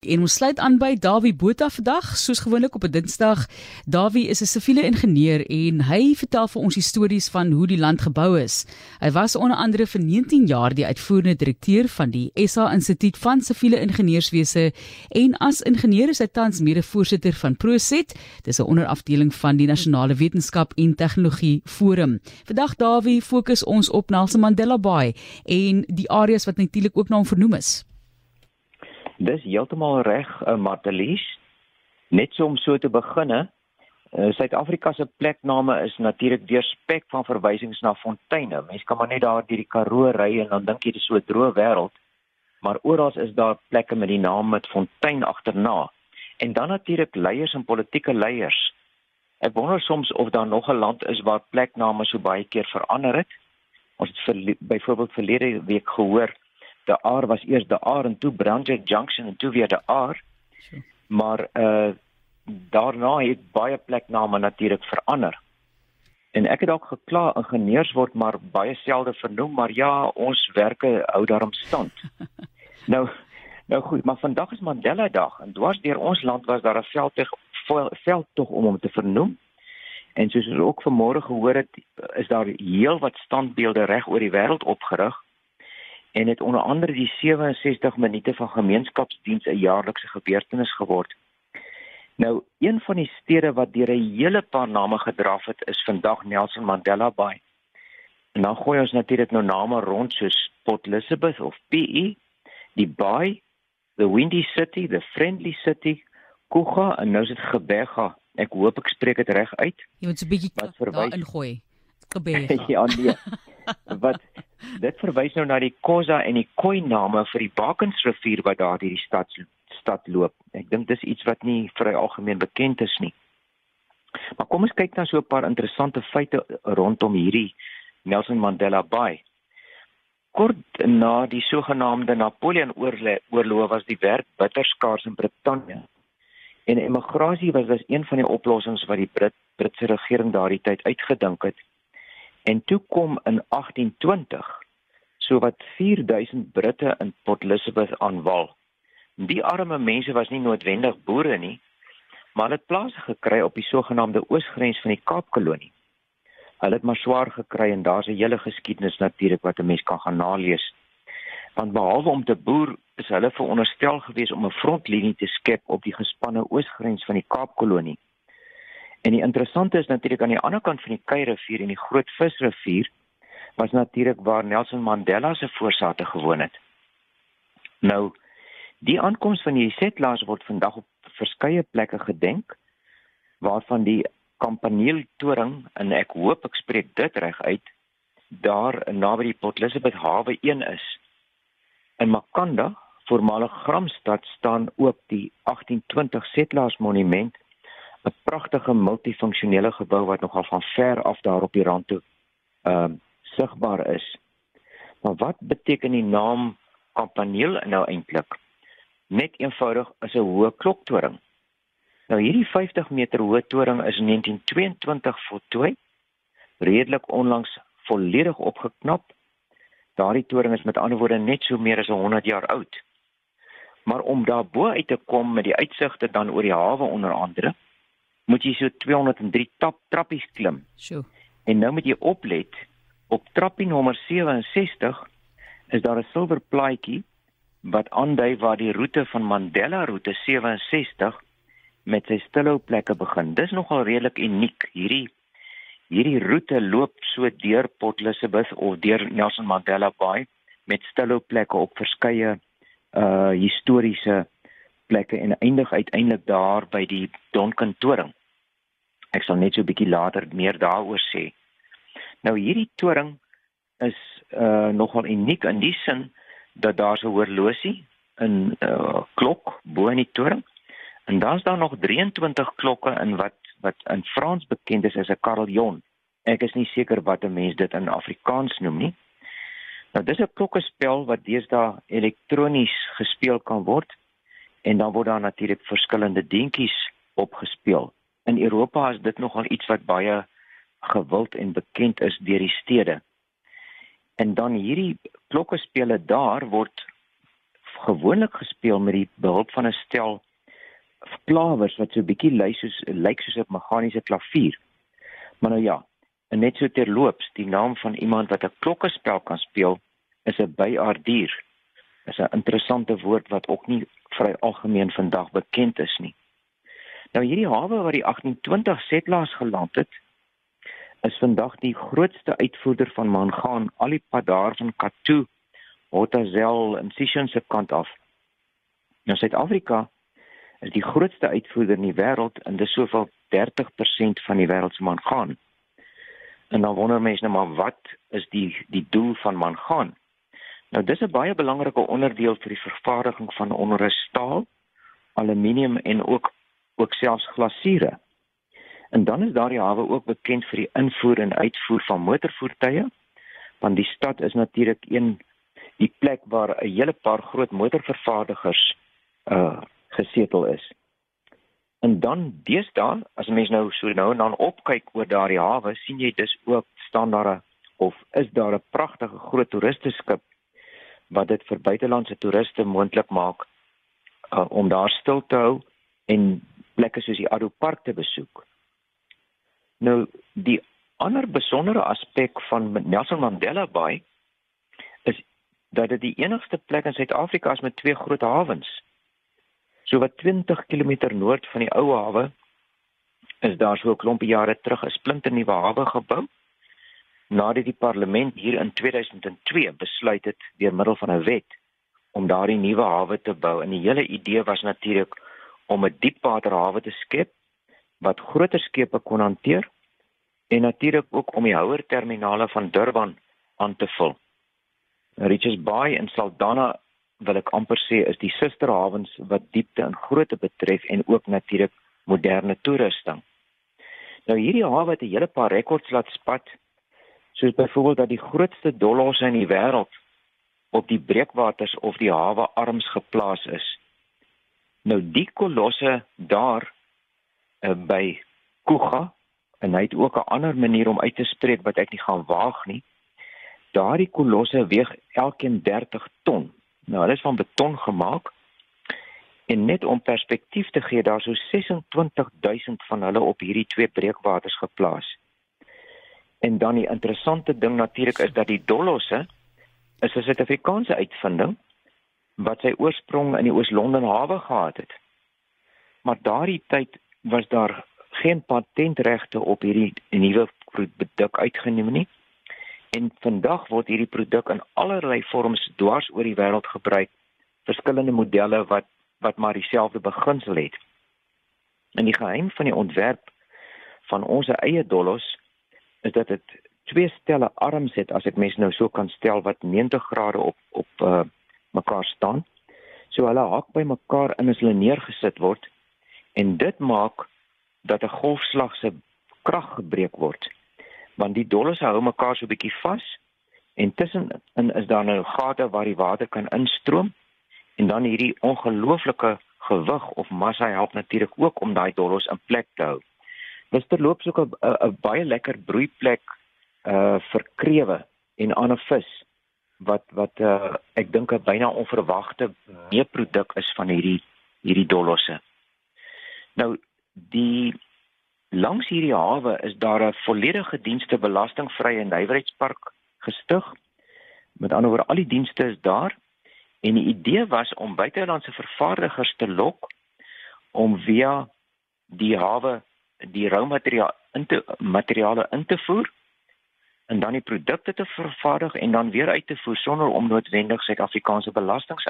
En ons sluit aan by Dawie Botha vandag, soos gewoonlik op 'n Dinsdag. Dawie is 'n siviele ingenieur en hy vertel vir ons stories van hoe die land gebou is. Hy was onder andere vir 19 jaar die uitvoerende direkteur van die SA Instituut van Siviele Ingenieurswese en as ingenieur is hy tans mede-voorsitter van Proset. Dis 'n onderafdeling van die Nasionale Wetenskap en Tegnologie Forum. Vandag Dawie fokus ons op Nelson Mandela Bay en die areas wat natuurlik ook na hom vernoem is. Dis heeltemal reg, uh, Martelies. Net so om so te beginne, uh, Suid-Afrika se plekname is natuurlik deurspek van verwysings na fonteine. Mense kan maar net daar deur die Karoo ry en dan dink jy dis so 'n droë wêreld, maar oral is daar plekke met die naam met fontein agterna. En dan natuurlik leiers en politieke leiers. Ek wonder soms of daar nog 'n land is waar plekname so baie keer verander het. Ons het vir, byvoorbeeld verlede week gehoor De Aar was eers De Aar en toe Branger Junction en toe weer De Aar. Maar uh daarna het baie plekname natuurlik verander. En ek het dalk gekla ingenieurs word maar baie selde vernoem, maar ja, ons werke hou daarom stand. nou nou goed, maar vandag is Mandela Dag en dwars deur ons land was daar 'n veldtog veldtog om hom te vernoem. En soos ons ook vanmôre gehoor het, is daar heelwat standbeelde reg oor die wêreld opgerig en het onder andere die 67 minute van gemeenskapsdiens 'n jaarlikse gebeurtenis geword. Nou, een van die stede wat deur 'n hele paar name gedraf het, is vandag Nelson Mandela Bay. En dan gooi ons natuurlik nou name rond soos Port Elizabeth of PE, die Bay, the Windy City, the Friendly City, Kuga en nou is dit Gebega. Ek hoop ek spreek dit reg uit. Jy moet 'n bietjie daar ingooi. Gebega. ja, nee. Wat dit verwys nou na die Khoza en die Khoi name vir die Bakensrivier wat daar deur die stad stad loop. Ek dink dis iets wat nie vir algemeen bekend is nie. Maar kom ons kyk dan so 'n paar interessante feite rondom hierdie Nelson Mandela Bay. Kort na die sogenaamde Napoleon oorlog was die werk bitter skaars in Brittanje. En immigrasie was dus een van die oplossings wat die Brit Britse regering daardie tyd uitgedink het. En toe kom in 1820 sowat 4000 Britte in Port Elizabeth aanval. Die arme mense was nie noodwendig boere nie, maar hulle het plaas gekry op die sogenaamde oosgrens van die Kaapkolonie. Hulle het maar swaar gekry en daar's 'n hele geskiedenis natuurlik wat 'n mens kan gaan nalees. Want behalwe om te boer, is hulle veronderstel gewees om 'n frontlinie te skep op die gespanne oosgrens van die Kaapkolonie. En die interessante is natuurlik aan die ander kant van die Keierivier en die Groot Visrivier was natuurlik waar Nelson Mandela se voorsate gewoon het. Nou die aankoms van die settlers word vandag op verskeie plekke gedenk waarvan die Campanile toring en ek hoop ek spreek dit reg uit daar naby die Port Elizabeth hawe 1 is. In Makanda, voormalige Gramstad staan ook die 1820 settlers monument 'n pragtige multifunksionele gebou wat nogal van ver af daar op die rand toe ehm uh, sigbaar is. Maar wat beteken die naam Campanile nou eintlik? Net eenvoudig is 'n hoë kloktoring. Nou hierdie 50 meter hoë toring is in 1922 voltooi, redelik onlangs volledig opgeknap. Daardie toring is met ander woorde net so meer as 100 jaar oud. Maar om daar bo uit te kom met die uitsigte dan oor die hawe onder andere, moet jy so 203 tap trappies klim. Sjoe. En nou moet jy oplet op trappie nommer 67 is daar 'n silwer plaatjie wat aandui waar die roete van Mandela roete 67 met sy stilhou plekke begin. Dis nogal redelik uniek. Hierdie hierdie roete loop so deur Port Elizabeth of deur Nelson Mandela Bay met stilhou plekke op verskeie uh historiese plekke en eindig uiteindelik daar by die Donkin Toring. Ek sal net so 'n bietjie later meer daaroor sê. Nou hierdie toring is uh nogal uniek in die sin dat daar 'n horlosie in uh klok bo in die toring en dan's daar nog 23 klokke in wat wat in Frans bekend is as 'n carillon. Ek is nie seker wat 'n mens dit in Afrikaans noem nie. Nou dis 'n klokkespel wat deesdae elektronies gespeel kan word en dan word daar natuurlik verskillende dingetjies opgespeel in Europa is dit nogal iets wat baie gewild en bekend is deur die stede. En dan hierdie klokkespele daar word gewoonlik gespeel met die behulp van 'n stel klawers wat so 'n bietjie lyk soos lyk soos 'n meganiese klavier. Maar nou ja, en net so terloops, die naam van iemand wat 'n klokkespel kan speel is 'n byaardier. Is 'n interessante woord wat ook nie vry algemeen vandag bekend is nie. Nou hierdie hawe waar die 1820 settlers geland het, is vandag die grootste uitvoerder van mangaan al die pad daar van Kathu, Hotazel en Sishen se kant af. Nou Suid-Afrika is die grootste uitvoerder in die wêreld en dis soveel 30% van die wêreld se mangaan. En dan wonder mense nou maar wat is die die doel van mangaan? Nou dis 'n baie belangrike onderdeel vir die vervaardiging van onderre staal, aluminium en ook ook selfs glasiere. En dan is daardie hawe ook bekend vir die invoer en uitvoer van motorvoertuie, want die stad is natuurlik een die plek waar 'n hele paar groot motorvervaardigers uh gesetel is. En dan deesdae, as mens nou so nou en dan opkyk oor daardie hawe, sien jy dis ook staan daar 'n of is daar 'n pragtige groot toeristeskip wat dit vir buitelandse toeriste moontlik maak uh, om daar stil te hou en plekke soos die Addo Park te besoek. Nou die ander besondere aspek van Nelson Mandela Bay is dat dit die enigste plek in Suid-Afrika is met twee groot hawens. So wat 20 km noord van die ou hawe is daar so 'n klompie jare terug 'n splinternuwe hawe gebou nadat die parlement hier in 2002 besluit het deur middel van 'n wet om daardie nuwe hawe te bou. En die hele idee was natuurlik om 'n diepwaterhawe te skep wat groter skepe kon hanteer en natuurlik ook om die houerterminale van Durban aan te vul. Richards Bay en Saldanha wil ek amper sê is die susterhawens wat diepte en grootte betref en ook natuurlik moderne toerusting. Nou hierdie hawe het 'n hele paar rekords laat spat soos byvoorbeeld dat die grootste dollosse in die wêreld op die breekwaters of die hawe arms geplaas is. Nou die kolosse daar uh, by Kuga en hy het ook 'n ander manier om uit te spreek wat ek nie gaan waag nie. Daardie kolosse weeg elkeen 30 ton. Nou, hulle is van beton gemaak. En net om perspektief te gee, daar sou 26000 van hulle op hierdie twee breekwaters geplaas. En dan die interessante ding natuurlik is dat die Dolosse is 'n Suid-Afrikaanse uitvinding wat sy oorsprong in die Oos-London hawe gehad het. Maar daardie tyd was daar geen patentregte op hierdie nuwe produk uitgeneem nie. En vandag word hierdie produk in allerlei vorms dwars oor die wêreld gebruik, verskillende modelle wat wat maar dieselfde beginsel het. En die geheim van die ontwerp van ons eie dollos is dat dit twee stelle arms het as ek mens nou so kan stel wat 90 grade op op uh, mekaar staan. So hulle hak by mekaar in as hulle neergesit word en dit maak dat 'n golfslag se krag gebreek word. Want die dollars hou mekaar so bietjie vas en tussenin is daar nou gate waar die water kan instroom en dan hierdie ongelooflike gewig of massa help natuurlik ook om daai dollars in plek te hou. Dis terloops ook 'n baie lekker broeiplek uh vir krewe en ander vis wat wat uh ek dink 'n byna onverwagte meeproduk is van hierdie hierdie dollosse. Nou die langs hierdie hawe is daar 'n volledige dienste belastingvrye nywerheidspark gestig. Met ander woorde, al die dienste is daar en die idee was om buitelandse vervaardigers te lok om via die hawe die roumateriaal in te materiale in te voer en dan die produkte te vervaardig en dan weer uit te voer sonder om noodwendig Suid-Afrikaanse belasting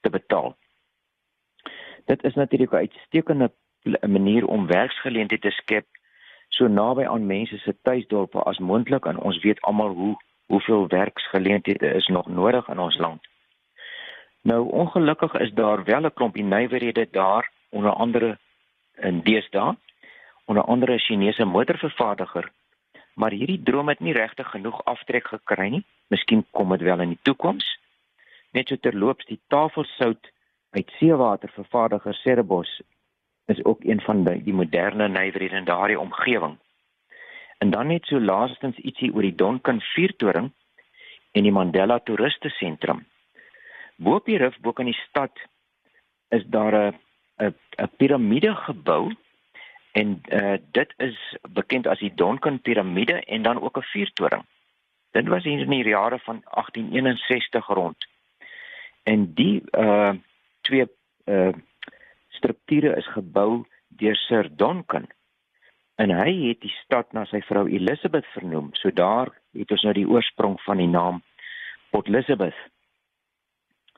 te betaal. Dit is natuurlik 'n uitstekende 'n manier om werksgeleenthede te skep so naby aan mense se tuisdorpe as moontlik en ons weet almal hoe hoeveel werksgeleenthede is nog nodig in ons land. Nou ongelukkig is daar wel 'n klompie nywerhede daar onder andere in deesdae onder andere 'n Chinese motorvervaardiger maar hierdie droom het nie regtig genoeg aftrek gekry nie. Miskien kom dit wel in die toekoms. Net so terloops die tafelsout uit seewater vervaardiger Cerebos is ook een van die, die moderne nywerhede in daardie omgewing. En dan net so laastens ietsie oor die Donkin vuurtoring en die Mandela Toeriste Sentrum Bo op die rif bo in die stad is daar 'n 'n 'n piramide gebou en uh, dit is bekend as die Donkin piramide en dan ook 'n vuurtoring. Dit was hier in die jare van 1861 rond. En die uh twee uh strukture is gebou deur Sir Donkin. En hy het die stad na sy vrou Elizabeth vernoem. So daar het ons nou die oorsprong van die naam Port Elizabeth.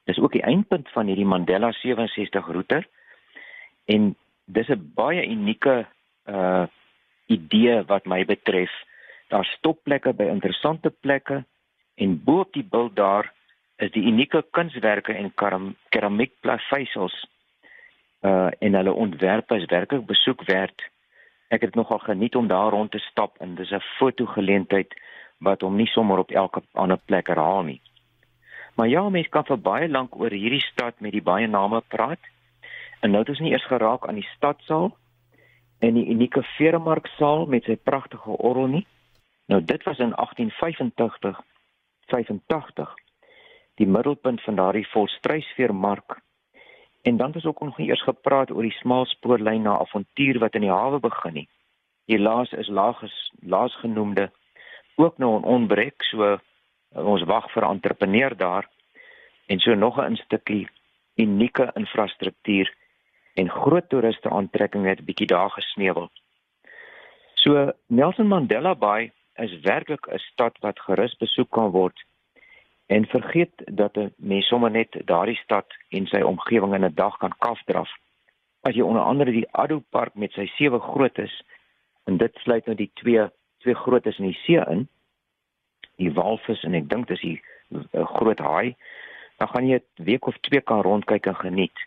Dis ook die eindpunt van hierdie Mandela 67 roete. En dis 'n baie unieke uh idee wat my betref. Daar stopplekke by interessante plekke en bo op die bil daar is die unieke kunswerke en keramiekplaveisels uh en hulle ontwerpe is werklik besoek werd. Ek het nogal geniet om daar rond te stap en dis 'n fotogeleentheid wat hom nie sommer op elke ander plek herhaal nie. Maar ja, mense kan vir baie lank oor hierdie stad met die baie name praat. En nou het ons nie eers geraak aan die stadsaal en die unieke veemarksaal met sy pragtige orgel nie. Nou dit was in 1885 85 die middelpunt van daardie volstrysveermark En dan het ons ook nog eers gepraat oor die smaalspoorlyn na avontuur wat in die hawe begin nie. Helaas is laages laas genoemde ook nou 'n onbreek, so ons wag vir entrepreneur daar en so nog 'n stukkie unieke infrastruktuur en groot toeriste aantrekking het 'n bietjie daar gesneuwel. So Nelson Mandela Bay is werklik 'n stad wat gerus besoek kan word en vergeet dat 'n mens sommer net daardie stad en sy omgewing in 'n dag kan kafdraf. As jy onder andere die Addo Park met sy sewe grootes en dit sluit nou die twee twee grootes in die see in, die walvis en ek dink dis die uh, groot haai, dan gaan jy 'n week of twee kan rondkyk en geniet.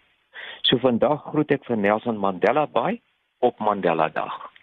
So vandag groet ek vir Nelson Mandela Bay op Mandela Dag.